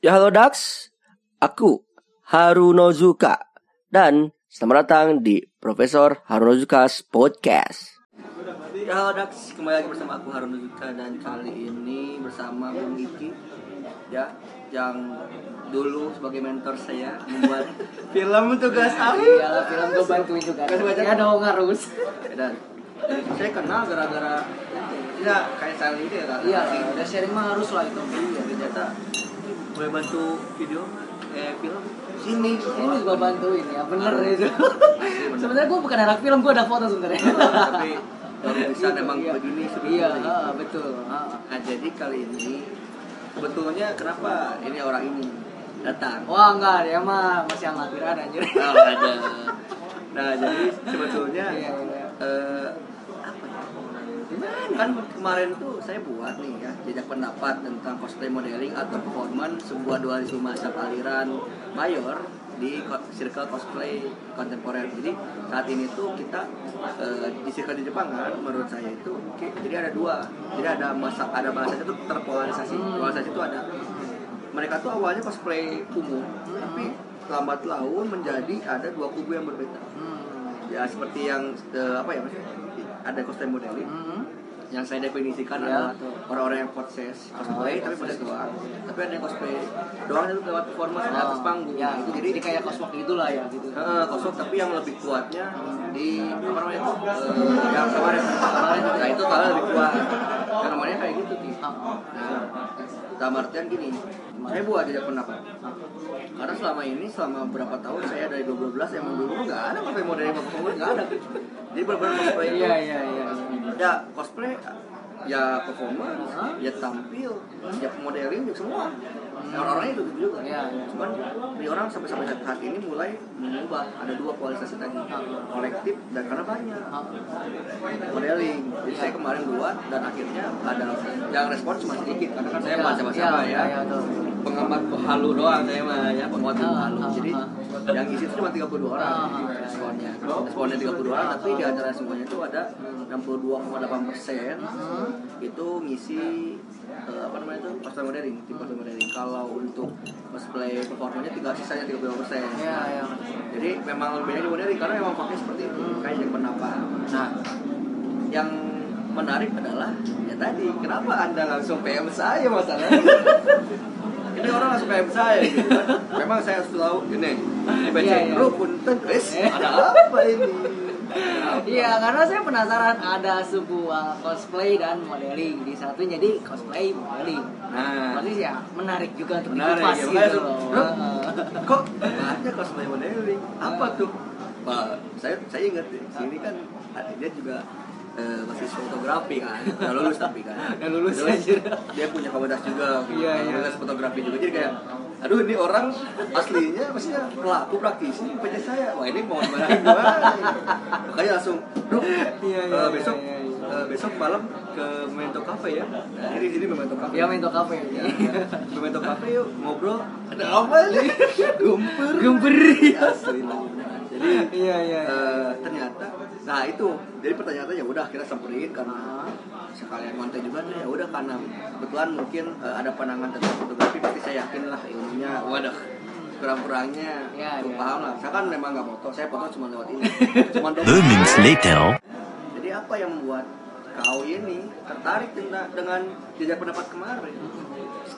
Ya halo Dax, aku Harunozuka dan selamat datang di Profesor Harunozuka's Podcast. Ya halo Dax, kembali lagi bersama aku Harunozuka dan kali ini bersama Bung Iki ya yang dulu sebagai mentor saya membuat film tugas akhir. Iya, film gue bantuin juga. Ya dong harus. Dan saya kenal gara-gara ya kayak saya ini ya kan. Iya, udah sharing mah harus lah itu. Iya, ternyata boleh bantu video eh film sini Ini juga bantuin ya, bener Harus. itu. bener. Sebenarnya gue bukan anak film, gue ada foto sebenarnya. tapi baru bisa memang Iya. begini Iya, ah, betul. ah. Nah jadi kali ini sebetulnya kenapa ini orang ini datang? Wah enggak, dia mah masih amatiran anjir. Oh, ada. Nah jadi sebetulnya Iya, iya. ya? Kan kemarin tuh saya buat nih ya jejak pendapat tentang cosplay modeling atau performance sebuah dualisme macam aliran mayor di circle cosplay kontemporer. Jadi saat ini tuh kita eh, di circle di Jepang kan menurut saya itu oke, jadi ada dua. Jadi ada masa ada bahasanya tuh terpolarisasi. Hmm. Polarisasi itu ada mereka tuh awalnya cosplay umum, tapi lambat laun menjadi ada dua kubu yang berbeda. Hmm. Ya seperti yang eh, apa ya maksudnya ada cosplay modeling Hmm. Yang saya definisikan Ya, adalah orang-orang yang proses cosplay tapi model doang. Tapi ada yang cosplay doang itu lewat performance di atas Oh, panggung. Ya, itu jadi, jadi kayak kosmok gitulah ya gitu. Eh, kosong tapi yang lebih kuatnya di apa namanya itu? Eh, yang kemarin kemarin. Nah itu kalau lebih kuat. Yang namanya kayak gitu sih Ah, nah dalam artian gini saya buat jejak pendapat karena selama ini selama berapa tahun saya dari 2012 emang dulu nggak ada cosplay model yang performance nggak ada. Jadi benar-benar cosplay Iya, iya, iya. Ya cosplay ya performance ya tampil ya modeling juga semua Ya, orang-orangnya itu juga. Iya, iya. cuman di orang sampai sampai saat ini mulai mengubah. Ada dua kualitas tadi kolektif dan karena banyak. Modeling. Jadi saya kemarin buat dan akhirnya ada yang respon cuma sedikit karena kan saya Iya, iya, ya, iya, iya, betul. pengamat halu doang saya mah ya pengamat Ah, halu ah, jadi ah. yang isi itu cuma 32 orang responnya. responnya 32 orang tapi di antara semuanya itu ada 62,8 persen itu ngisi eh, apa namanya itu? Cosplay modeling tim cosplay modeling kalau untuk cosplay performanya tinggal sisanya 35 persen. Iya, iya. jadi memang lebih banyak di modeling karena memang pakai seperti itu kayak yang pendapat nah yang menarik adalah ya tadi kenapa anda langsung PM saya masalahnya ini orang langsung PM saya gitu memang saya harus tahu ini PC iya. Group punten guys ada apa ini Iya, karena saya penasaran ada sebuah cosplay dan modeling di satu jadi cosplay modeling. nah Berarti ya menarik juga untuk Menarik, dikupas ya, gitu loh. bro. Kok ada cosplay modeling apa tuh Pak, saya saya ingat di sini kan dia juga eh, masih fotografi kan. Udah lulus tapi kan. Udah lulus, Terus dia punya komunitas juga Iya, iya. komunitas fotografi juga. Jadi kayak aduh ini orang aslinya maksudnya pelaku praktisi punya saya wah ini mau gimana? Gimana makanya langsung bro Iya, iya, iya, besok iya, iya. eh, besok malam ke Memento Cafe ya. Nah, ini sini Memento Cafe. Dia main cafe. Ya, ya. Memento Cafe yuk ngobrol. Ada apa nih gumper Gember. asli lah jadi Iya, iya. eh, ternyata nah itu jadi pertanyaannya ya udah kita samperin karena sekalian konten juga tuh ya udah karena kebetulan mungkin eh, ada pandangan tentang fotografi pasti saya yakin lah ilmunya waduh kurang-kurangnya Ya, ya. paham lah saya kan memang nggak foto saya foto cuma lewat ini cuma Moments later. jadi apa yang membuat kau ini tertarik dengan, dengan jejak pendapat kemarin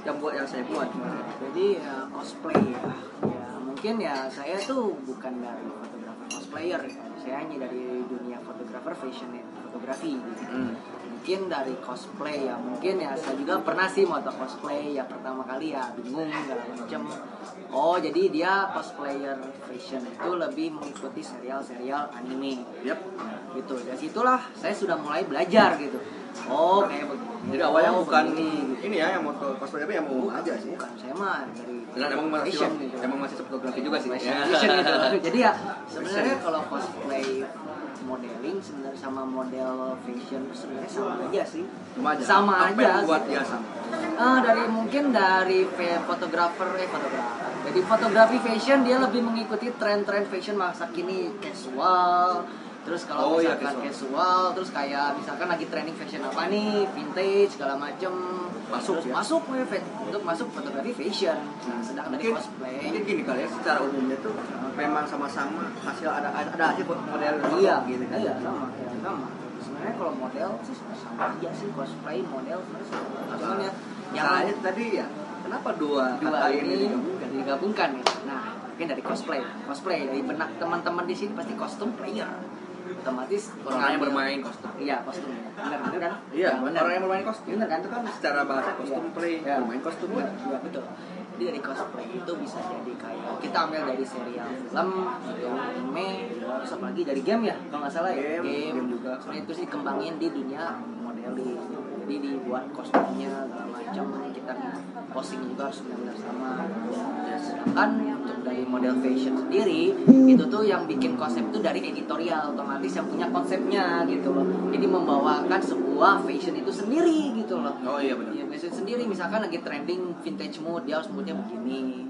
yang buat yang saya buat kemarin Jadi ya cosplay ya. Ya mungkin ya saya tuh bukan dari fotografer cosplayer ya. Saya hanya dari dunia fotografer fashion fotografi gitu. Hmm. Mungkin dari cosplay ya mungkin ya saya juga pernah sih moto cosplay ya pertama kali ya bingung segala macem oh jadi dia cosplayer fashion itu lebih mengikuti serial-serial anime Yap. Nah, gitu dari situlah saya sudah mulai belajar gitu oh kayak begini Jadi awalnya Oh, bukan begini. ini ya yang mau cosplay tapi yang mau aja sih. bukan saya mah dari Dan emang masih fashion gitu emang masih fotografi juga sih. fashion, Ya. fashion gitu. Jadi ya sebenarnya kalau cosplay modeling sebenarnya sama model fashion sebenarnya sama aja sih. Sama aja. Sama aja. buat dia sama? Ah, dari mungkin dari fe- fotografer eh fotografer. Jadi fotografi fashion dia lebih mengikuti tren-tren fashion masa kini casual, terus kalau Oh, iya, misalkan casual. casual terus kayak misalkan lagi trending fashion apa nih vintage segala macem Masuk terus ya? masuk ya fa- untuk masuk fotografi fashion nah sedangkan dari cosplay mungkin gini kali ya secara umumnya tuh memang sama-sama hasil ada ada ada hasil model iya gitu kan iya sama iya, sama sebenarnya kalau model sih sama aja sih cosplay model sebenarnya cuman ya yang Makanya tadi ya kenapa dua dua kata ini digabungkan? digabungkan ya. Nah, mungkin dari cosplay, cosplay dari benak teman-teman di sini pasti kostum player. Otomatis orang yang ngambil- bermain kostum Iya, kostum. Benar, benar kan? iya benar. orang yang bermain kostum Benar kan? itu kan secara bahasa kostum Iya. play Iya. bermain kostum Iya, kan iya, betul. Jadi dari cosplay itu bisa jadi kayak kita ambil dari serial film, film anime, terus apalagi dari game ya, kalau nggak salah ya. Game, game juga. Sebenarnya itu sih dikembangin di dunia modeling. Jadi dibuat kostumnya posting juga harus benar-benar sama. Ya, sedangkan untuk dari model fashion sendiri itu tuh yang bikin konsep itu dari editorial otomatis yang punya konsepnya gitu loh. Jadi membawakan sebuah fashion itu sendiri gitu loh. oh iya benar Iya, fashion sendiri misalkan lagi trending vintage mood, dia harus moodnya begini.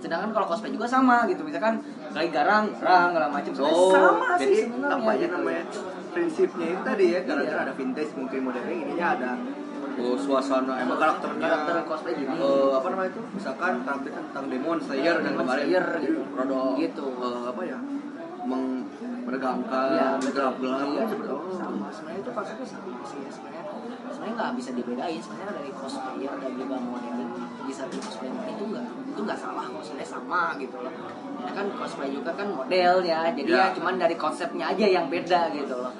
Sedangkan kalau cosplay juga sama gitu, misalkan lagi garang, garang, segala macam. Oh, sama sih sebenarnya. apa aja gitu. namanya prinsipnya itu tadi ya karena Iya. kan ada vintage mungkin modeling ininya ada oh, suasana emang karakternya Karakter cosplay gini. eh, apa namanya itu misalkan karakter tentang demon slayer dan kemarin Slayer, gitu. rada Gitu. eh, apa ya meng meregangkan Iya, seperti oh. sama. Sebenarnya itu konsepnya sama sih ya sebenarnya. Sebenarnya nggak bisa dibedain. Sebenarnya dari cosplayer dan juga modeling bisa di cosplay itu nggak itu nggak salah kok. Sebenarnya sama gitu loh. Ya kan cosplay juga kan model ya. Jadi Ya. ya cuman dari konsepnya aja yang beda gitu loh.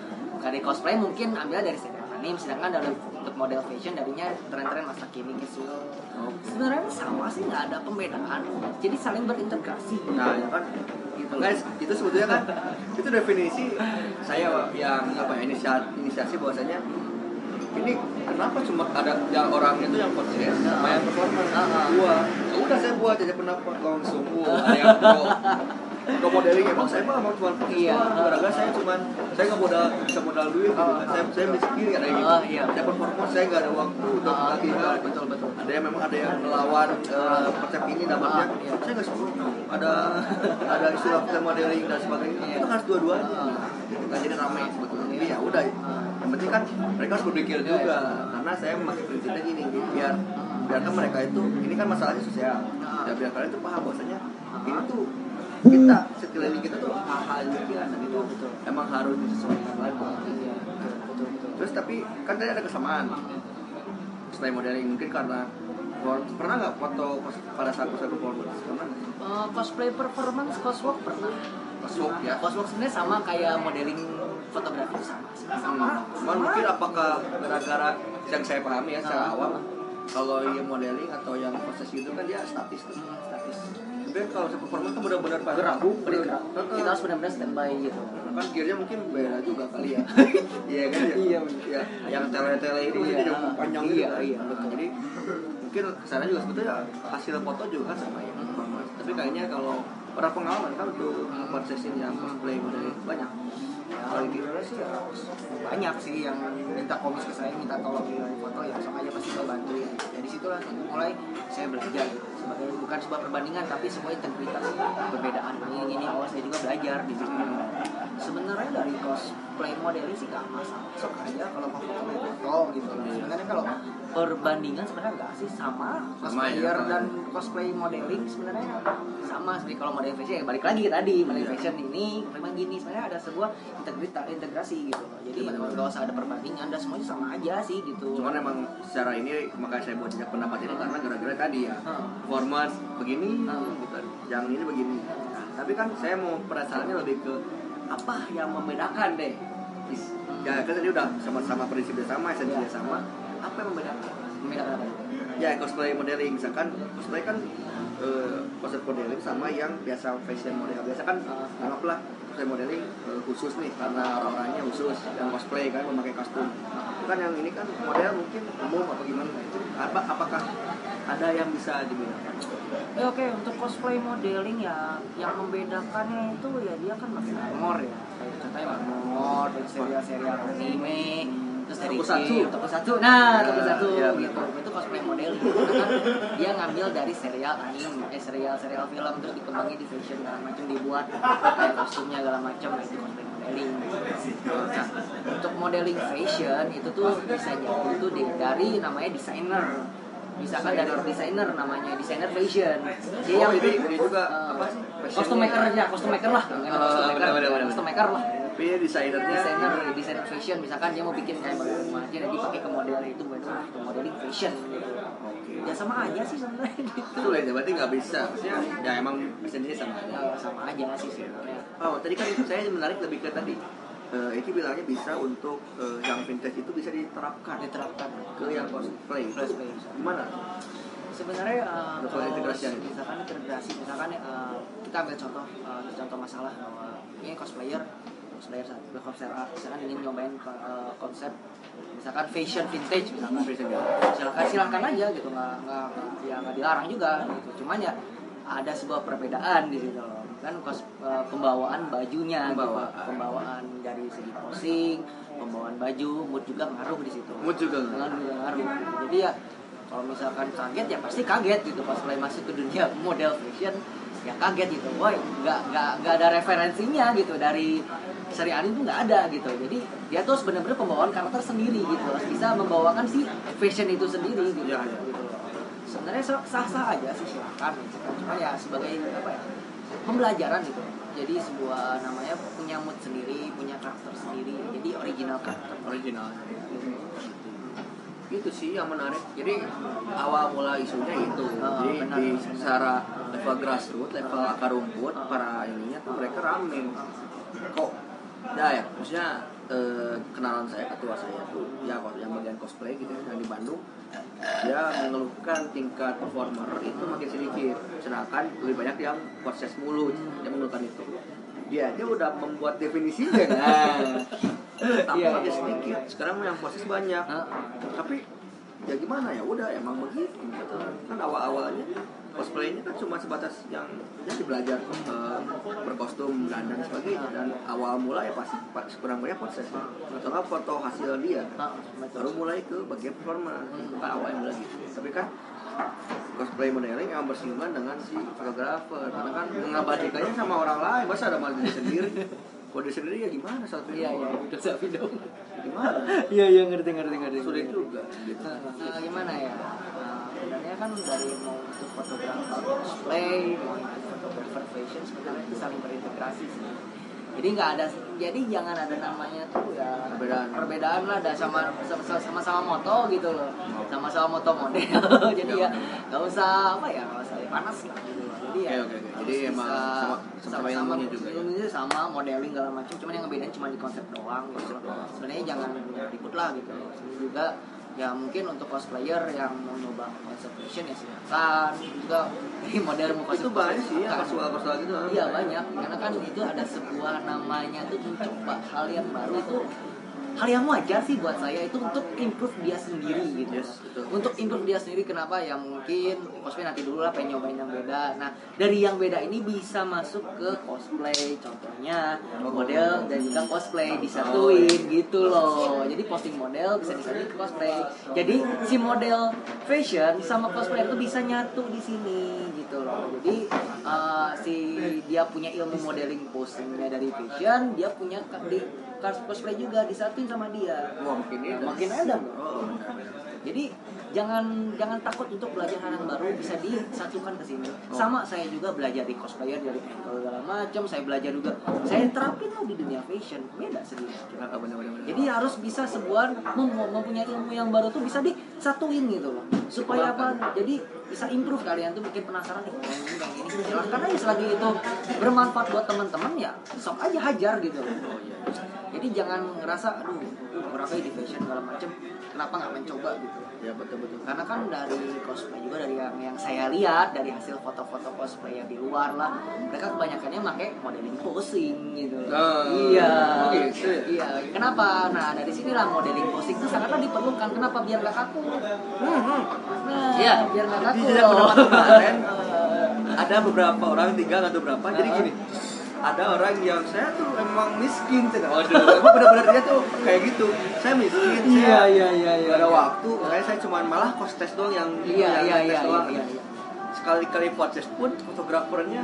Dari cosplay mungkin ambil dari serial anime, sedangkan dari untuk model fashion darinya tren-tren masa kini casual. Oh. Sebenarnya sama sih nggak ada pembedaan. Jadi saling berintegrasi. Nah, ya kan Gitu. guys, itu sebetulnya kan itu definisi saya yang apa ya inisiasi, inisiasi bahwasanya ini kenapa cuma ada yang orang itu yang podcast sama yang performance Ah, ah. gua ya udah saya buat aja pendapat langsung gua ada yang pro pro modeling emang saya mah mau cuma Iya. gara-gara saya cuma saya nggak modal bisa modal duit gitu kan. saya saya beli sendiri ada yang gitu. iya. saya performance saya nggak ada waktu untuk Ah, latihan. betul, betul. ada yang memang ada yang melawan konsep ini dapatnya. Ah, iya. saya nggak suka ada ada istilah modeling dan sebagainya. Iya. itu harus dua-duanya. Kita jadi ramai sebetulnya. Jadi ya udah. Yang penting kan mereka harus berpikir Iya, juga. karena saya memakai prinsipnya gini biar biarkan mereka itu ini kan masalahnya sosial. Ya biar kalian tuh paham bahwasanya ini tuh kita sekeliling kita tuh hal-hal yang demikian dan itu Betul. emang harus disesuaikan lagi. Iya, betul, betul, terus tapi kan tadi ada kesamaan. Selain modeling mungkin karena pernah nggak foto pada saat saya performance? Pernah? Eh, cosplay performance coswalk pernah. Coswalk ya? Coswalk sebenarnya sama kayak modeling fotografi sama sama. Hmm. Cuman mungkin apakah gara-gara yang saya pahami ya secara awam kalau yang modeling atau yang proses itu kan dia statis tuh. Hmm, statis Tapi kalau saya performa kan benar-benar pas gerak bergerak kita harus benar-benar standby gitu kan gearnya mungkin beda juga kali ya. Iya kan ya. Iya, Ya, yang tele-tele ini Iya. jadi panjang gitu Iya, kan. iya, betul. Jadi mungkin sana juga sebetulnya hasil foto juga kan sama ya. Tapi kayaknya kalau orang pengalaman kan untuk yang cosplay modeling banyak. ya kalau gitu sih ya banyak sih yang minta komis ke saya minta tolong di foto ya sama aja pasti saya bantu ya dari situlah mulai saya belajar gitu sebagai bukan sebuah perbandingan tapi semua integritas perbedaan. Ini ini oh saya juga belajar di situ sebenarnya dari cosplay modeling sih gak masalah sok aja kalau mau foto ya foto gitu sebenarnya kalau perbandingan sebenarnya enggak sih sama Sama ya, cosplayer sama. dan cosplay modeling sebenarnya sama seperti kalau model fashion ya balik lagi ke tadi model Iya. fashion ini memang gini sebenarnya ada sebuah integrita integrasi gitu loh jadi Iya, nggak usah ada perbandingan dan semuanya sama aja sih gitu Cuman emang secara ini makanya saya buat jejak pendapat ini karena gara-gara tadi ya Hmm. performance begini Hmm. gitu. yang ini begini. Nah, tapi kan saya mau perasaannya lebih ke apa yang membedakan deh. Ya kan tadi udah sama-sama prinsipnya sama, esensinya Iya. sama. Apa yang membedakan? membedakan apa Ya cosplay modeling misalkan cosplay kan eh, konsep modeling sama yang biasa fashion model biasa kan Ah. anggaplah cosplay modeling eh, khusus nih karena orang-orangnya khusus yang cosplay kan memakai kostum itu kan yang ini kan model mungkin umum atau gimana itu apa apakah ada yang bisa dibedakan ya oke untuk cosplay modeling ya yang membedakannya itu ya dia kan pakai armor ya. Kayak contohnya armor dari serial-serial anime terus dari Tokusatsu. game, tokusatsu. Nah Ya, tokusatsu iya, gitu. itu cosplay modeling. Karena kan dia ngambil dari serial anime eh serial serial film terus dikembangin di fashion segala macam dibuat kayak kostumnya segala macam nah, itu cosplay modeling. Nah untuk modeling fashion itu tuh bisa jadi tuh di- dari namanya desainer misalkan dari desainer namanya desainer fashion. Dia Oh, yang ini- ini juga. eh, apa sih? Costume maker ya costume maker lah Eh, costume maker costume lah. Tapi desainernya. Desainer desainer fashion. Misalkan dia mau bikin kayak rumah aja dan dipakai ke model itu baru ke modeling fashion. Gitu Oke. ya sama aja sih sebenarnya gitu. Sulit ya, berarti nggak bisa. Maksudnya ya emang sendiri sama aja. Sama aja sih sebenarnya. Oh, tadi kan saya menarik lebih ke tadi. Eh, Eki bilangnya bisa untuk eh, yang vintage itu bisa diterapkan diterapkan ke yang cosplay. Cosplay. Gimana? sebenarnya uh, Level integrasinya itu. misalkan integrasi misalkan uh, kita ambil contoh uh, contoh masalah bahwa ini cosplayer cosplayer cosplayer A misalkan ingin nyobain uh, konsep misalkan fashion vintage misalkan Fashion silakan silakan aja gitu nggak nggak nggak- ya nggak dilarang juga gitu cuman ya ada sebuah perbedaan di situ loh kan kos, uh, pembawaan bajunya gitu. Pembawaan. pembawaan dari segi posing pembawaan baju mood juga ngaruh di situ Mood juga ngaruh. ngaruh juga ngaruh gitu. jadi ya kalau misalkan kaget ya pasti kaget gitu pas mulai masuk ke dunia model fashion ya kaget gitu woi nggak nggak nggak ada referensinya gitu dari seri anime tuh nggak ada gitu jadi dia tuh benar-benar pembawaan karakter sendiri gitu harus bisa membawakan si fashion itu sendiri gitu, Iya, iya. gitu. Sebenarnya sah sah aja sih silakan gitu cuma ya sebagai apa ya pembelajaran gitu jadi sebuah namanya punya mood sendiri punya karakter sendiri jadi original karakter Original. Itu sih yang menarik. Jadi awal mula isunya itu. Oh, Jadi benar, di benar. secara level grassroots, level akar rumput, Oh. para ininya tuh mereka rame. Kok ya ya, maksudnya eh, kenalan saya ketua saya tuh ya yang bagian cosplay gitu yang di Bandung. Dia mengeluhkan tingkat performer itu makin sedikit. Sedangkan lebih banyak yang proses mulut dia mengeluhkan itu. Dia aja udah membuat definisinya nah tapi Iya, makin sedikit. Sekarang yang proses banyak. Tapi ya gimana? Ya udah emang begitu gitu. kan. Awal awalnya cosplaynya kan cuma sebatas yang ya belajar eh, berkostum dan dan sebagainya. Dan awal mulai ya pasti pas kurang banyak proses. Atau foto hasil dia. Baru mulai ke bagian performance itu kan awalnya mulai gitu tapi kan cosplay modeling yang bersinggungan dengan si fotografer. Karena kan mengabadikannya sama orang lain. Masa ada malah diri sendiri? Kalau diri sendiri ya gimana saat Iya iya, udah sapi dong. gimana? Iya iya. Ngerti ngerti ngerti. sulit juga gitu. Nah, gimana ya? Nah, sebenarnya kan dari mau untuk fotografer cosplay, mau itu fotografer fashion sebenarnya itu saling berintegrasi sih. Jadi nggak ada, jadi jangan ada namanya tuh ya Perbedaan. perbedaan lah, ada sama sama sama, sama moto gitu loh, sama sama moto model. jadi ya nggak usah apa ya, nggak usah panas lah gitu loh. Jadi ya oke, oke. Jadi emang bisa- sama- sama ilmunya juga ya? ilmunya sama modeling segala macam, cuman yang ngebedain cuma di konsep doang gitu. Sebenarnya jangan ribut lah gitu. Juga ya mungkin untuk cosplayer yang mau nyoba konsep fashion ya silakan. Juga ini model mau itu konsep banyak sih ya kasual kasual gitu Iya banyak, karena kan itu ada sebuah namanya tuh mencoba hal yang baru itu hal yang wajar sih buat saya itu untuk improve dia sendiri gitu. Yes, betul. Untuk improve dia sendiri kenapa? Ya mungkin cosplay nanti dulu lah pengen nyobain yang beda. Nah dari yang beda ini bisa masuk ke cosplay, contohnya model dan juga cosplay disatuin gitu loh. Jadi posting model bisa disatuin ke cosplay. Jadi si model fashion sama cosplay itu bisa nyatu di sini gitu loh. Jadi uh, si dia punya ilmu modeling postingnya dari fashion, dia punya di cos- cosplay juga disatuin sama dia. wah makin ini Makin ada oh. Jadi jangan jangan takut untuk belajar hal yang baru bisa disatukan ke sini. Oh. Sama saya juga belajar di cosplayer dari segala macam, saya belajar juga. Saya terapin lah di dunia fashion. Beda benar Jadi harus bisa sebuah mem- mempunyai ilmu yang baru tuh bisa disatuin gitu loh. Supaya apa? Jadi bisa improve kalian tuh bikin penasaran nih yang ini ini. Silahkan aja selagi itu bermanfaat buat teman-teman ya sok aja hajar gitu loh. oh iya Jadi jangan ngerasa aduh berapa di fashion segala macam kenapa nggak mencoba gitu. ya betul betul Karena kan dari cosplay juga dari yang yang saya lihat dari hasil foto-foto cosplay yang di luar lah, mereka kebanyakannya pakai modeling posing gitu. Oh, iya. oh gitu ya? Iya. Kenapa? Nah dari sinilah modeling posing itu sangatlah diperlukan. Kenapa? Biar nggak kaku. Nah, Iya. biar nggak kaku. pendapat kemarin, ada beberapa orang tiga atau berapa jadi Ah. gini ada orang yang saya tuh emang miskin cina waduh emang benar-benar dia tuh kayak gitu saya miskin saya iya iya iya. Gak ada waktu, makanya saya cuma malah kos tes doang yang Iya yang iya iya doang. iya. iya. sekali-kali podcast pun fotografernya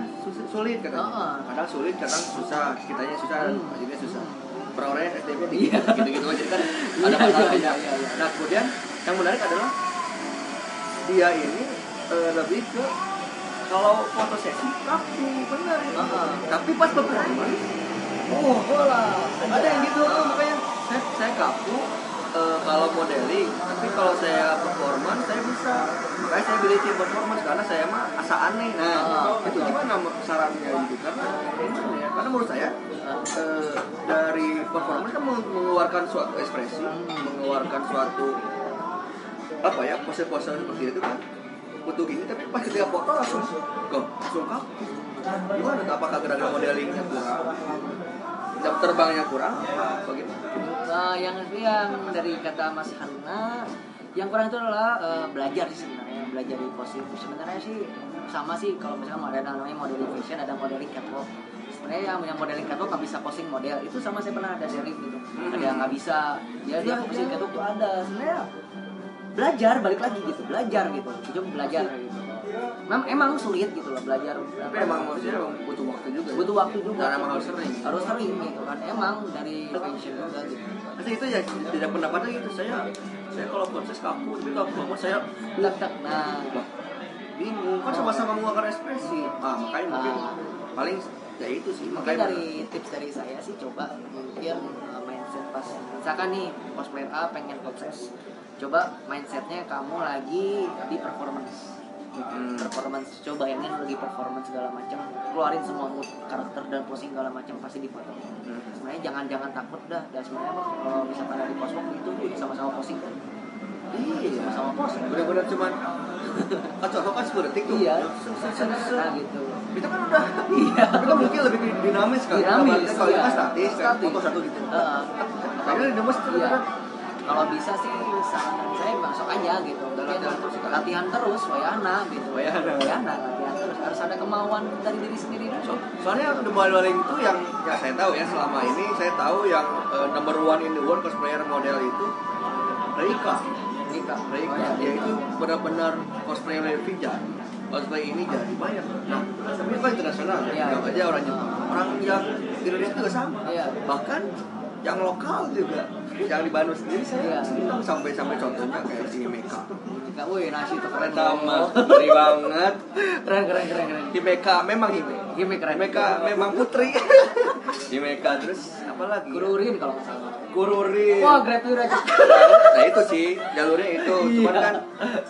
sulit katanya Heeh. kadang sulit kadang susah kitanya susah Hmm. akhirnya susah per orangnya STP Iya. gitu-gitu aja kan Iya, ada masalah iya, iya, iya. nah kemudian yang menarik adalah dia ini eh, lebih ke kalau foto sesi kaku benar ya. Heeh. tapi pas performance Oh, bola. ada yang gitu tuh makanya saya, saya kaku eh, kalau modeling tapi kalau saya performance saya bisa makanya saya pilih tim performance karena saya mah asa aneh nah Ah, itu gimana sarannya gitu karena gimana ya karena menurut saya eh, dari performance kan meng- mengeluarkan suatu ekspresi mengeluarkan suatu apa ya pose-pose seperti itu kan butuh gini tapi pas ketika foto langsung kok langsung kaku gimana apakah gara-gara modelingnya kurang jam terbangnya kurang bagaimana Nah, yang yang dari kata Mas Hana, yang kurang itu adalah eh, belajar sih sebenarnya, belajar di positif. Sebenarnya sih sama sih kalau misalnya ada namanya modeling fashion, ada modeling catwalk. Sebenarnya yang yang modeling catwalk nggak bisa posting model itu sama saya pernah ada sharing gitu. Ada yang nggak bisa, dia dia posting catwalk tuh ada. Sebenarnya belajar balik lagi gitu, belajar gitu. Coba belajar gitu. Memang emang sulit gitu loh belajar. tapi emang maksudnya butuh waktu juga ya. butuh waktu juga. Karena emang harus sering Harus sering gitu kan. Emang dari fashion juga gitu. Itu ya tidak pendapatnya gitu saya saya kalau proses kaku tapi kalau performance saya Tak tak. Nah, bingung kan sama-sama mengeluarkan ekspresi ah makanya mungkin Ah. paling ya itu sih Mungkin makanya dari tips dari saya sih coba mungkin uh, mindset pas misalkan nih cosplayer A pengen konses coba mindsetnya kamu lagi di performance. Hmm. performance coba bayangin lagi performance segala macam keluarin semua mood karakter dan posing segala macam pasti difoto Hmm. sebenarnya jangan jangan takut dah. Dan sebenarnya kalau misalkan ada di cosplay itu udah sama-sama posing kan iya. Sama-sama posing benar-benar cuman kacau kan 10 detik tuh. Iya. Nah gitu. Itu kan udah iya. Tapi kan mungkin lebih dinamis kan. Dinamis, kalau itu iya. statis Statis. foto satu gitu Heeh. Kayaknya dinamis tuh Iya. kan kalau bisa sih saran saya masuk aja gitu mungkin Latihan terus kan? latihan terus wayana gitu Wayana. wayana latihan terus harus ada kemauan dari diri sendiri So, dulu soalnya The Modeling itu yang ya saya tahu ya selama ini saya tahu yang eh, number one in the world cosplayer model itu Reika. Rika Reika dia itu benar-benar cosplayer Vija. Cosplay ini jadi banyak. Nah, tapi itu kan internasional ya. Nggak aja orang Jepang. Orang yang di Indonesia juga sama. Iya. Bahkan yang lokal juga yang di Bandung sendiri saya Iya. sampai sampai contohnya kayak si Meka. Rika wih nasi itu Keren keren sama, banget ngeri banget. keren keren keren keren Himeka memang Hime. Gimik keren Himeka memang putri. Himeka terus apa lagi? kururin kalau nggak salah Kururin. wah grab udah Nah itu sih jalurnya itu. Cuman kan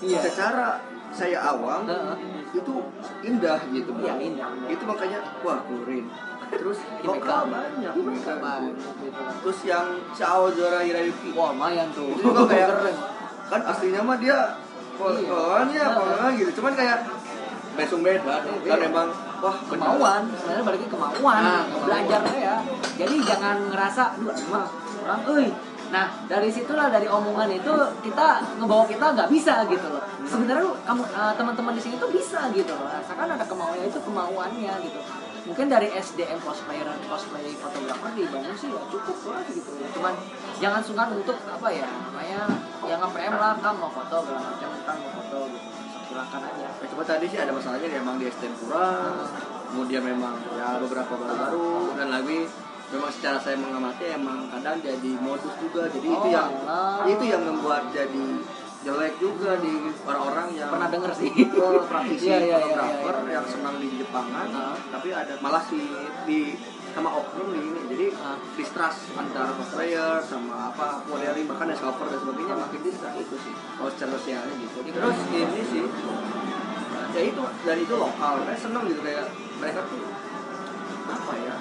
Iya. secara saya awam itu indah gitu. Iya, indah. Itu makanya wah kururin. Terus lokal banyak. Himeka. banyak. Terus yang Sao Zora Hirayuki. wah lumayan tuh Itu juga kayak keren kan aslinya mah dia Iya. kolonnya kolonnya gitu. Cuman kayak besung beda kan Iya. emang wah kemauan sebenarnya balik ke kemauan Nah, kemauan. belajar ya jadi jangan ngerasa dua mah orang euy nah dari situlah dari omongan itu kita ngebawa kita nggak bisa gitu loh sebenarnya lu- kamu eh, teman-teman di sini tuh bisa gitu loh asalkan ada kemauannya itu kemauannya gitu mungkin dari SDM cosplayer cosplay fotografer di Bandung sih ya cukup lah gitu ya. Cuman jangan sungkan untuk apa ya namanya ya nge-PM lah kamu mau foto segala macam kan mau foto gitu. Silakan aja. Ya, cuma tadi sih ada masalahnya ya, emang di STM kurang kemudian memang ya beberapa baru-baru dan lagi memang secara saya mengamati emang kadang jadi modus juga. Jadi itu Oh, yang alah. itu yang membuat jadi jelek juga di orang-orang yang pernah denger sih. Praktisi Iya, iya, iya, fotografer iya, iya. yang senang di Jepangan Ah. tapi ada malah si di sama oknum di ini. Jadi Ah. distrust antara cosplayer sama apa modeling bahkan cover dan sebagainya makin distrust. Itu sih. Kalau secara sosialnya gitu. Terus ini sih ya itu dan itu lokal. Saya seneng gitu kayak mereka tuh apa ya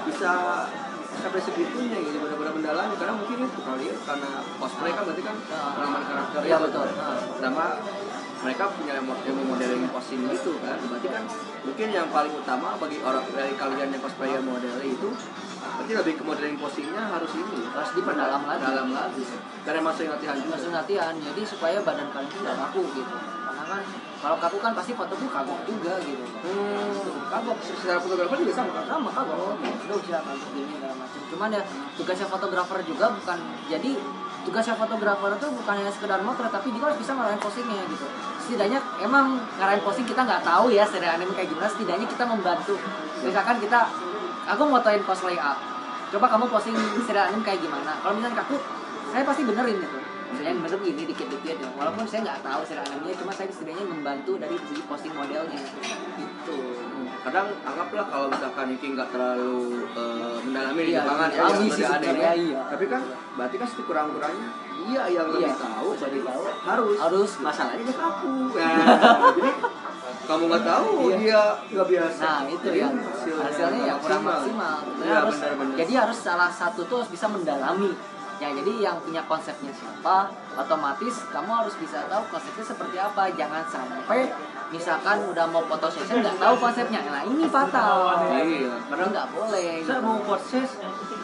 bisa sampai segitunya gitu benar-benar mendalami karena mungkin itu kali ya karena cosplay kan berarti kan pengalaman karakter Iya, itu. betul. sama mereka punya ilmu modeling posing gitu kan berarti kan mungkin yang paling utama bagi orang dari kalian yang cosplayer model itu berarti lebih ke modeling posingnya harus ini Harus diperdalam lagi. dalam lagi karena masih latihan juga langsung latihan jadi supaya badan kalian nggak kaku gitu karena kan kalau kaku kan pasti foto tuh kagok juga gitu. Hmm, kagok. Secara fotografer juga sama. Kan sama kagok. Aduh silakan begini segala macam. Cuman ya tugasnya fotografer juga bukan jadi tugasnya fotografer itu bukan hanya sekedar motret tapi juga harus bisa ngarahin posingnya gitu. Setidaknya emang ngarahin posing kita nggak tahu ya serial anime kayak gimana setidaknya kita membantu. Misalkan kita aku motoin cosplay A. Coba kamu posting serial anime kayak gimana. Kalau misalnya aku saya pasti benerin gitu saya bener gini dikit-dikit ya walaupun saya nggak tahu serial animenya cuma saya setidaknya membantu dari segi posting modelnya gitu kadang anggaplah kalau misalkan Iki nggak terlalu eh, mendalami di Iya, Jepangan iya, ya iya, sih lebih aneh sebenarnya, iya. tapi kan berarti kan kurang kurangnya dia yang lebih Iya, tahu lebih jadi tahu. harus Harus. masalahnya dia kaku ya jadi kamu nggak tahu Iya. dia nggak biasa Nah itu Jadi yang hasilnya, hasilnya ya kurang maksimal. Jadi Iya, harus benar-benar. jadi harus salah satu tuh harus bisa mendalami. Ya jadi yang punya konsepnya siapa, otomatis kamu harus bisa tahu konsepnya seperti apa. Jangan sampai misalkan udah mau foto session nggak tahu konsepnya. Nah ini fatal. iya Karena nggak boleh. saya gitu. mau proses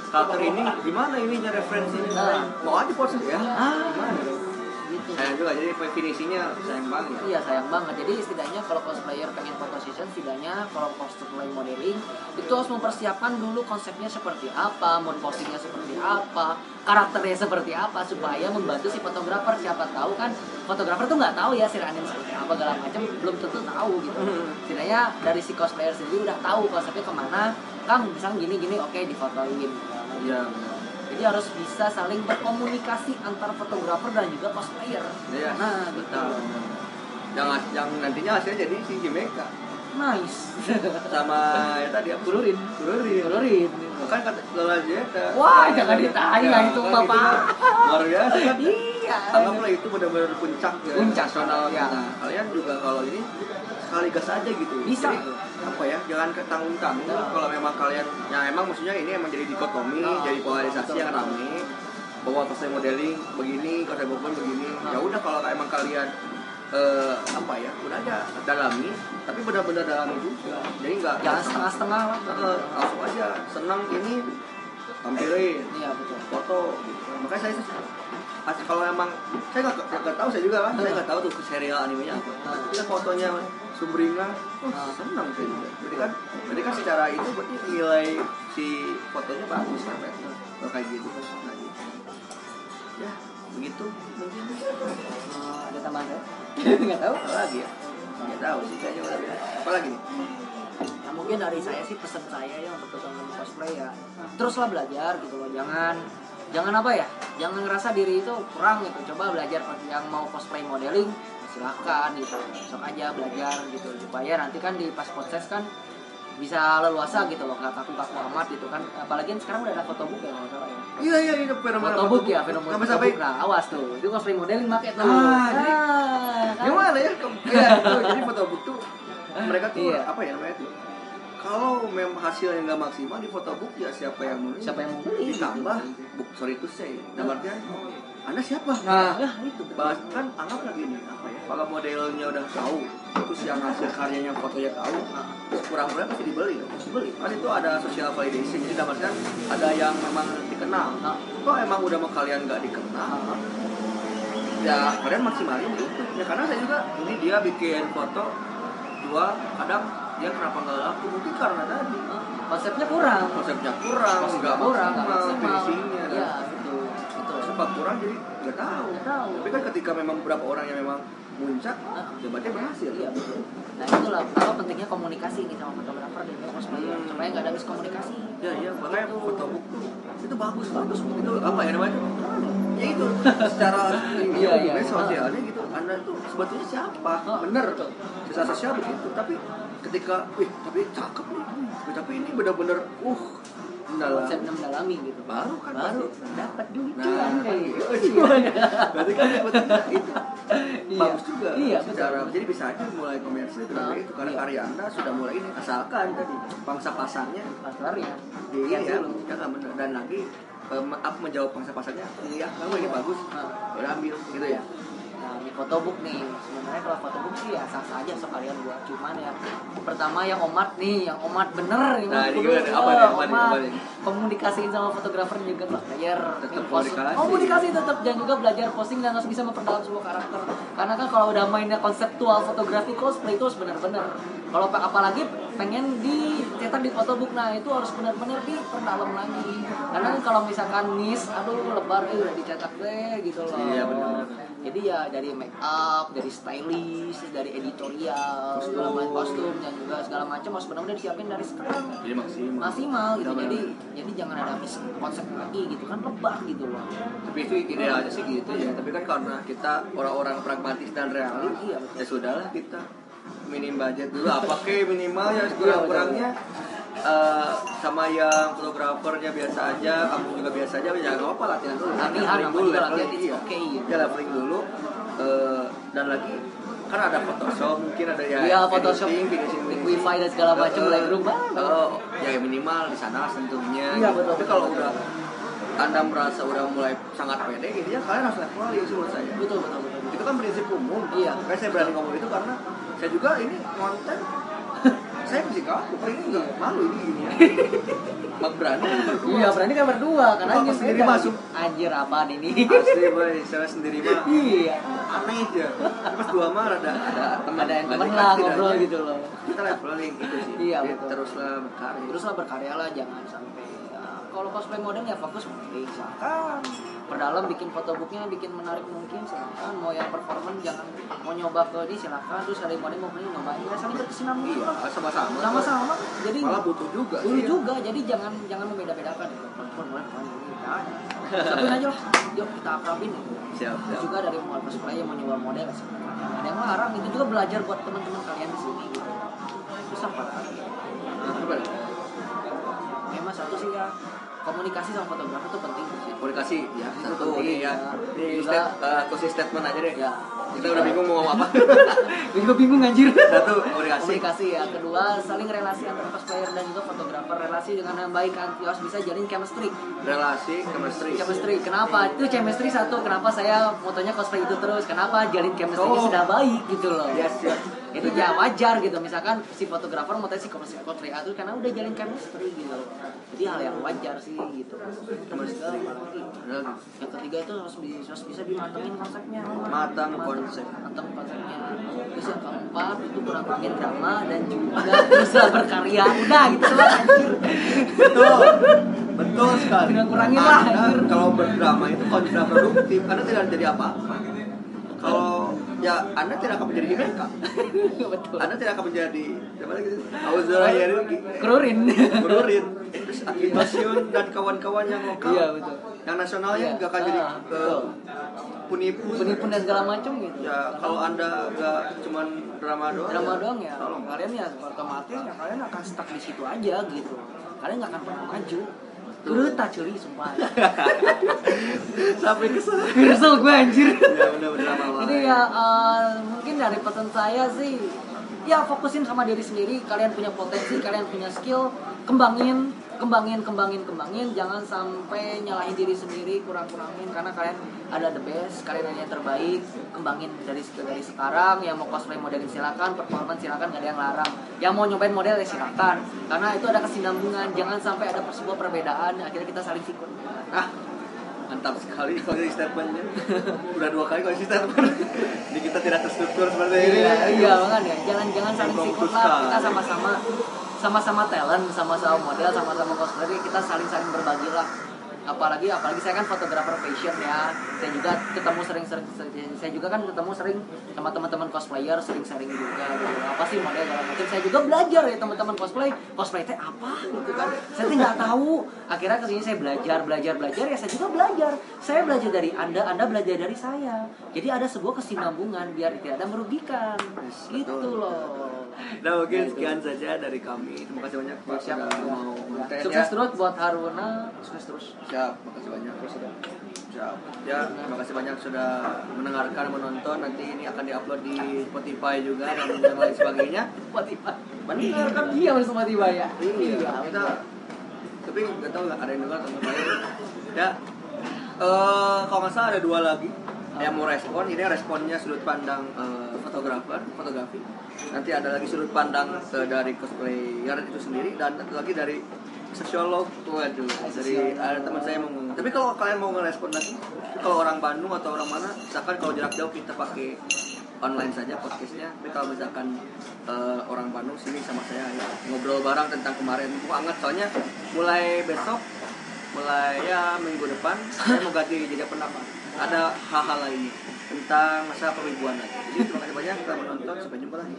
karakter ini gimana ininya referensinya Nah. mau aja proses ya Ah. gimana. Sayang juga jadi finishingnya sayang banget Iya sayang banget. Jadi setidaknya kalau cosplayer pengen foto session, setidaknya kalau cosplay modeling itu harus mempersiapkan dulu konsepnya seperti apa, mood postingnya seperti apa, karakternya seperti apa supaya membantu si fotografer. Siapa tahu kan fotografer tuh nggak tahu ya si anime seperti apa segala macam, belum tentu tahu gitu. Hmm. Setidaknya dari si cosplayer sendiri udah tahu konsepnya ke mana. Kang, misalnya gini gini, oke difotoin. iya Jadi harus bisa saling berkomunikasi antar fotografer dan juga cosplayer. iya Nah, gitu. betul yang yang nantinya hasilnya jadi si Jimeka Nice. sama ya tadi apa Kururin. kururin Kururin. kan kata Lola Jeta Wah, jangan ditanya itu, kan Bapak. kan luar biasa kan Iya. anggaplah itu benar-benar puncak ya Puncak. nasional Iya. nah kalian juga kalau ini sekali gas aja gitu Bisa. Jadi, apa ya jangan ketanggung-tanggung Iya. kalau memang kalian ya emang maksudnya ini emang jadi dikotomi Ah, jadi polarisasi betul. yang rame bahwa cosplay modeling begini cosplay bokon begini ya udah kalau emang kalian eh, apa ya udah aja dalami tapi benar-benar dalami juga jadi nggak Jangan setengah-setengah lah. Eh, langsung aja senang ini tampilin Iya betul. foto makanya saya kalau emang saya nggak nggak- tahu saya juga kan saya nggak tahu tuh serial animenya apa tapi kan fotonya sumringah oh, Ah. senang saya juga jadi kan jadi kan secara itu berarti nilai si fotonya bagus kan berarti kayak gitu nah, gitu. ya begitu mungkin Eh, ada tambahan ya? Nggak tahu. apa lagi ya? Nggak tahu sih kayaknya udah apa lagi nih? Ya, mungkin dari saya sih pesan saya ya untuk teman-teman cosplay ya teruslah belajar gitu loh. Jangan jangan apa ya? Jangan ngerasa diri itu kurang gitu. Coba belajar yang mau cosplay modeling silahkan gitu. Sok aja belajar gitu. Supaya nanti kan di pas proses kan bisa leluasa gitu loh nggak kaku-kaku amat gitu kan. Apalagi kan sekarang udah ada fotobook ya kalau nggak salah ya. Iya iya itu fenomena fotobook ya fenomena sampai sampai fotobook nah awas tuh. Itu cosplay modeling pakai tuh. Ah, jadi- Ah, kan? gimana ya? Ya itu jadi fotobook tuh mereka tuh Iya. apa ya namanya tuh? Kalau memang hasilnya nggak maksimal di fotobook ya siapa yang mau siapa yang mau beli? ditambah book sorry to say dalam artian anda siapa? Nah itu bahas kan anggap lagi nih apa ya kalau modelnya udah tahu terus yang hasil karyanya fotonya tahu kurang kurang pasti dibeli dong pasti beli kan itu ada social validation jadi dalam artian ada yang memang dikenal. Nah. kok emang udah mau kalian nggak dikenal? Ya kalian maksimalin itu ya karena saya juga ini dia bikin foto dua kadang dia kenapa nggak laku? Mungkin karena tadi konsepnya kurang. Konsepnya kurang nggak kurang maksimal itu sebab kurang jadi nggak tahu. Tahu. tapi kan ketika memang beberapa orang yang memang muncak Nah. ya berarti berhasil. Iya betul. Nah itulah apa pentingnya komunikasi ini sama fotografer dan juga cosplayer Hmm. supaya nggak ada miskomunikasi. Ya iya makanya fotobook tuh itu bagus bagus. Itu apa ya namanya? Ya itu secara Iya, iya. hubungan sosialnya gitu. Anda tuh sebetulnya siapa? Ah, bener. bisa sosial begitu tapi ketika wih tapi cakep nih. Tapi ini benar-benar uh mendalam konsep mendalami gitu. Baru kan baru dapat duit Nah, cuan deh. berarti kan itu. Iya. bagus juga Iya, secara betul. jadi bisa aja mulai komersil dengan Ah, itu. Karena iya. karya anda sudah mulai ini asalkan tadi pangsa pasarnya. Pasarnya. Di Lihat ya, ya nggak bener. Dan lagi apa menjawab pangsa pasarnya? Iya kamu ini bagus. Nah, udah ambil gitu ya. nah di photobook nih sebenarnya kalau photobook sih ya sah sah aja sekalian buat cuman ya pertama yang omat nih yang omat bener yang Nah, ini gimana? Apa eh, nih? Apa nih? omat Apa nih? komunikasiin sama fotografer juga belajar Tetap komunikasi. komunikasi tetap dan juga belajar posting dan harus bisa memperdalam sebuah karakter karena kan kalau udah mainnya konseptual fotografi cosplay itu harus benar-benar kalau pak- apalagi pengen dicetak di photobook nah itu harus benar-benar diperdalam lagi karena kan kalau misalkan nis aduh lebar eh udah dicetak deh gitu loh Iya, benar. Jadi ya dari make up dari stylist dari editorial segala macam kostum dan juga segala macam harus benar-benar disiapin dari sekarang. Jadi maksimal. maksimal gitu. Benar-benar. jadi jadi jangan ada miss konsep lagi gitu. Kan lebar gitu loh. Tapi itu idealnya sih gitu ya. Tapi kan karena kita orang-orang pragmatis dan realis Iya, betul. ya sudahlah kita minim budget dulu. Apa ke minimal ya kurang-kurangnya eh, sama yang fotografernya biasa aja kamu juga biasa aja ya nggak apa-apa latihan dulu Latihan, namanya dulu latihan, it's iya. okay, gitu. ya leveling dulu eh, dan lagi kan ada Photoshop mungkin ada ya Iya, Photoshop, editing, finishing. Liquify dan segala macam, Eh, Lightroom, banyak. eh, ya minimal di sana sentuhnya Iya, gitu. betul. tapi kalau udah anda merasa udah mulai sangat pede gitu ya kalian harus leveling sih menurut saya betul betul betul, betul. itu kan prinsip umum Iya. makanya saya berani ngomong itu karena saya juga ini konten saya masih kaku ini nggak malu ini gini ya mak berani kan berdua Iya berarti kan berdua karena anjir sendiri beda. masuk. Anjir apaan ini? asli boy saya sendiri mah iya. aneh ya pas dua mah ada ada teman Ada yang Balik lah ngobrol gitu loh. kita leveling itu sih Iya, betul. teruslah berkarya Teruslah berkarya lah jangan sampai ya, kalau cosplay modern ya fokus modeling silakan. Perdalam bikin fotobooknya bikin menarik mungkin silakan. Mau yang performan jangan mau nyoba ke ini silakan. Terus model mau beli nyobain ya saling berkesinambungan iya lah. sama-sama Sama-sama. Jadi malah butuh juga dulu sih ya. juga jadi jangan jangan membeda-bedakan gitu. Jangan. Satuin aja lah. Yuk kita akrabin gitu. siap siap juga dari model cosplay yang mau nyoba model silakan. Ada yang larang itu juga belajar buat teman-teman kalian di sini gitu. Terus apa? Nah? Memang satu sih ya komunikasi sama fotografer itu penting sih. komunikasi ya Itu satu ya ya. ini aku sih statement aja deh Ya. kita udah bingung mau ngomong apa Gue juga bingung anjir. satu komunikasi Komunikasi ya. Kedua, saling relasi antara cosplayer dan juga fotografer. Relasi dengan yang baik kan harus bisa jalin chemistry. relasi chemistry Chemistry. Kenapa? Itu chemistry satu. Kenapa saya motonya cosplay itu terus? Kenapa jalin chemistry Oh. sudah baik gitu loh. yes yes Itu ya wajar gitu. Misalkan si fotografer mau si cosplay cosplay itu karena udah jalin chemistry gitu. Jadi hal yang wajar sih gitu. Apalagi. Yang ketiga itu harus bisa, harus bisa dimatengin konsepnya. Matang konsep. Matang konsepnya. Terus yang keempat itu kurang-kurangin drama dan juga bisa berkarya. Udah gitu anjir. betul betul sekali Kurang-kurangin lah, kalau berdrama itu kontraproduktif anda tidak jadi apa-apa kalau ya anda tidak akan menjadi IBK Betul. anda tidak akan menjadi apa lagi Auzurayari Kerurin. Berurin terus Akibasiun dan kawan-kawan yang lokal Iya, betul. yang nasionalnya Iya. nggak akan jadi Ah, eh, betul. punipu Penipu dan segala macam gitu. ya kalau anda nggak cuman drama doang drama ya, doang ya tolong. kalian ya otomatis ya kalian akan stuck di situ aja gitu kalian nggak akan pernah maju Geruta cuy sumpah. Sampai kesel. Kesel gue anjir. Ya benar-benar Ini ya eh, mungkin dari pesan saya sih ya fokusin sama diri sendiri. Kalian punya potensi kalian punya skill. Kembangin kembangin kembangin kembangin. Jangan sampai nyalahin diri sendiri kurang kurangin karena kalian ada the best kalian yang terbaik. Kembangin dari dari sekarang. Yang mau cosplay modelin silakan performance silakan gak ada yang larang. Yang mau nyobain model ya silakan. Karena itu ada kesinambungan. Jangan sampai ada sebuah perbedaan akhirnya kita saling sikut ah mantap sekali kondisi statementnya. Udah dua kali kondisi statement. Jadi kita tidak terstruktur seperti ini. Iya, iya makanya. Jangan jangan saling sikut lah. kita sama-sama sama-sama talent, sama-sama model, sama-sama cosplayer kita saling saling berbagi lah. Apalagi apalagi saya kan fotografer fashion ya. Saya juga ketemu sering-sering saya juga kan ketemu sering sama teman-teman cosplayer, sering sharing juga gitu. Apa sih model segala macam. Saya juga belajar ya teman-teman cosplay. Cosplay teh apa gitu kan. Saya nggak tahu. Akhirnya ke sini saya belajar, belajar, belajar ya saya juga belajar. Saya belajar dari Anda, Anda belajar dari saya. Jadi ada sebuah kesinambungan biar tidak ada merugikan. Gitu loh. Nah mungkin sekian saja dari kami. Terima kasih banyak Pak Siap. sudah mau konten Sukses ya. terus buat Haruna, sukses terus. Siap, makasih banyak. Siap. Ya, terima kasih banyak sudah mendengarkan, menonton. Nanti ini akan diupload di Spotify juga dan lain sebagainya. Spotify. Benar kan? Iya, Spotify ya. Iya, kita tapi nggak tahu nggak ada yang dengar atau nggak ya eh kalau nggak salah ada dua lagi yang mau respon ini responnya sudut pandang eh, fotografer fotografi. Nanti ada lagi sudut pandang eh, dari cosplayer itu sendiri dan satu lagi dari sosiolog. Waduh dari ada teman saya mau ngomong. Tapi kalau kalian mau ngerespon lagi kalau orang Bandung atau orang mana misalkan kalau jarak jauh kita pakai online saja podcastnya. Tapi kalau misalkan eh, orang Bandung sini sama saya ya, ngobrol bareng tentang kemarin. Itu hangat soalnya mulai besok mulai ya minggu depan saya mau ganti jejak pendapat ada hal-hal lainnya tentang masa perwibuan lagi jadi terima kasih banyak telah menonton sampai jumpa lagi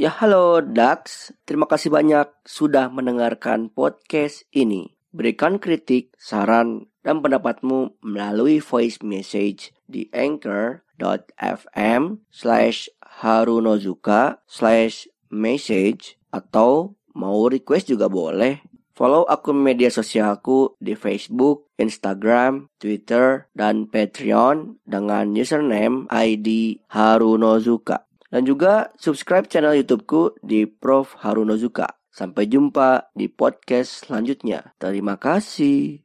Ya halo Dax, terima kasih banyak sudah mendengarkan podcast ini. Berikan kritik, saran, dan pendapatmu melalui voice message di anchor.fm slash harunozuka slash message atau mau request juga boleh. Follow akun media sosialku di Facebook, Instagram, Twitter, dan Patreon dengan username ID Harunozuka. Dan juga subscribe channel YouTubeku di Prof. Harunozuka. Sampai jumpa di podcast selanjutnya. Terima kasih.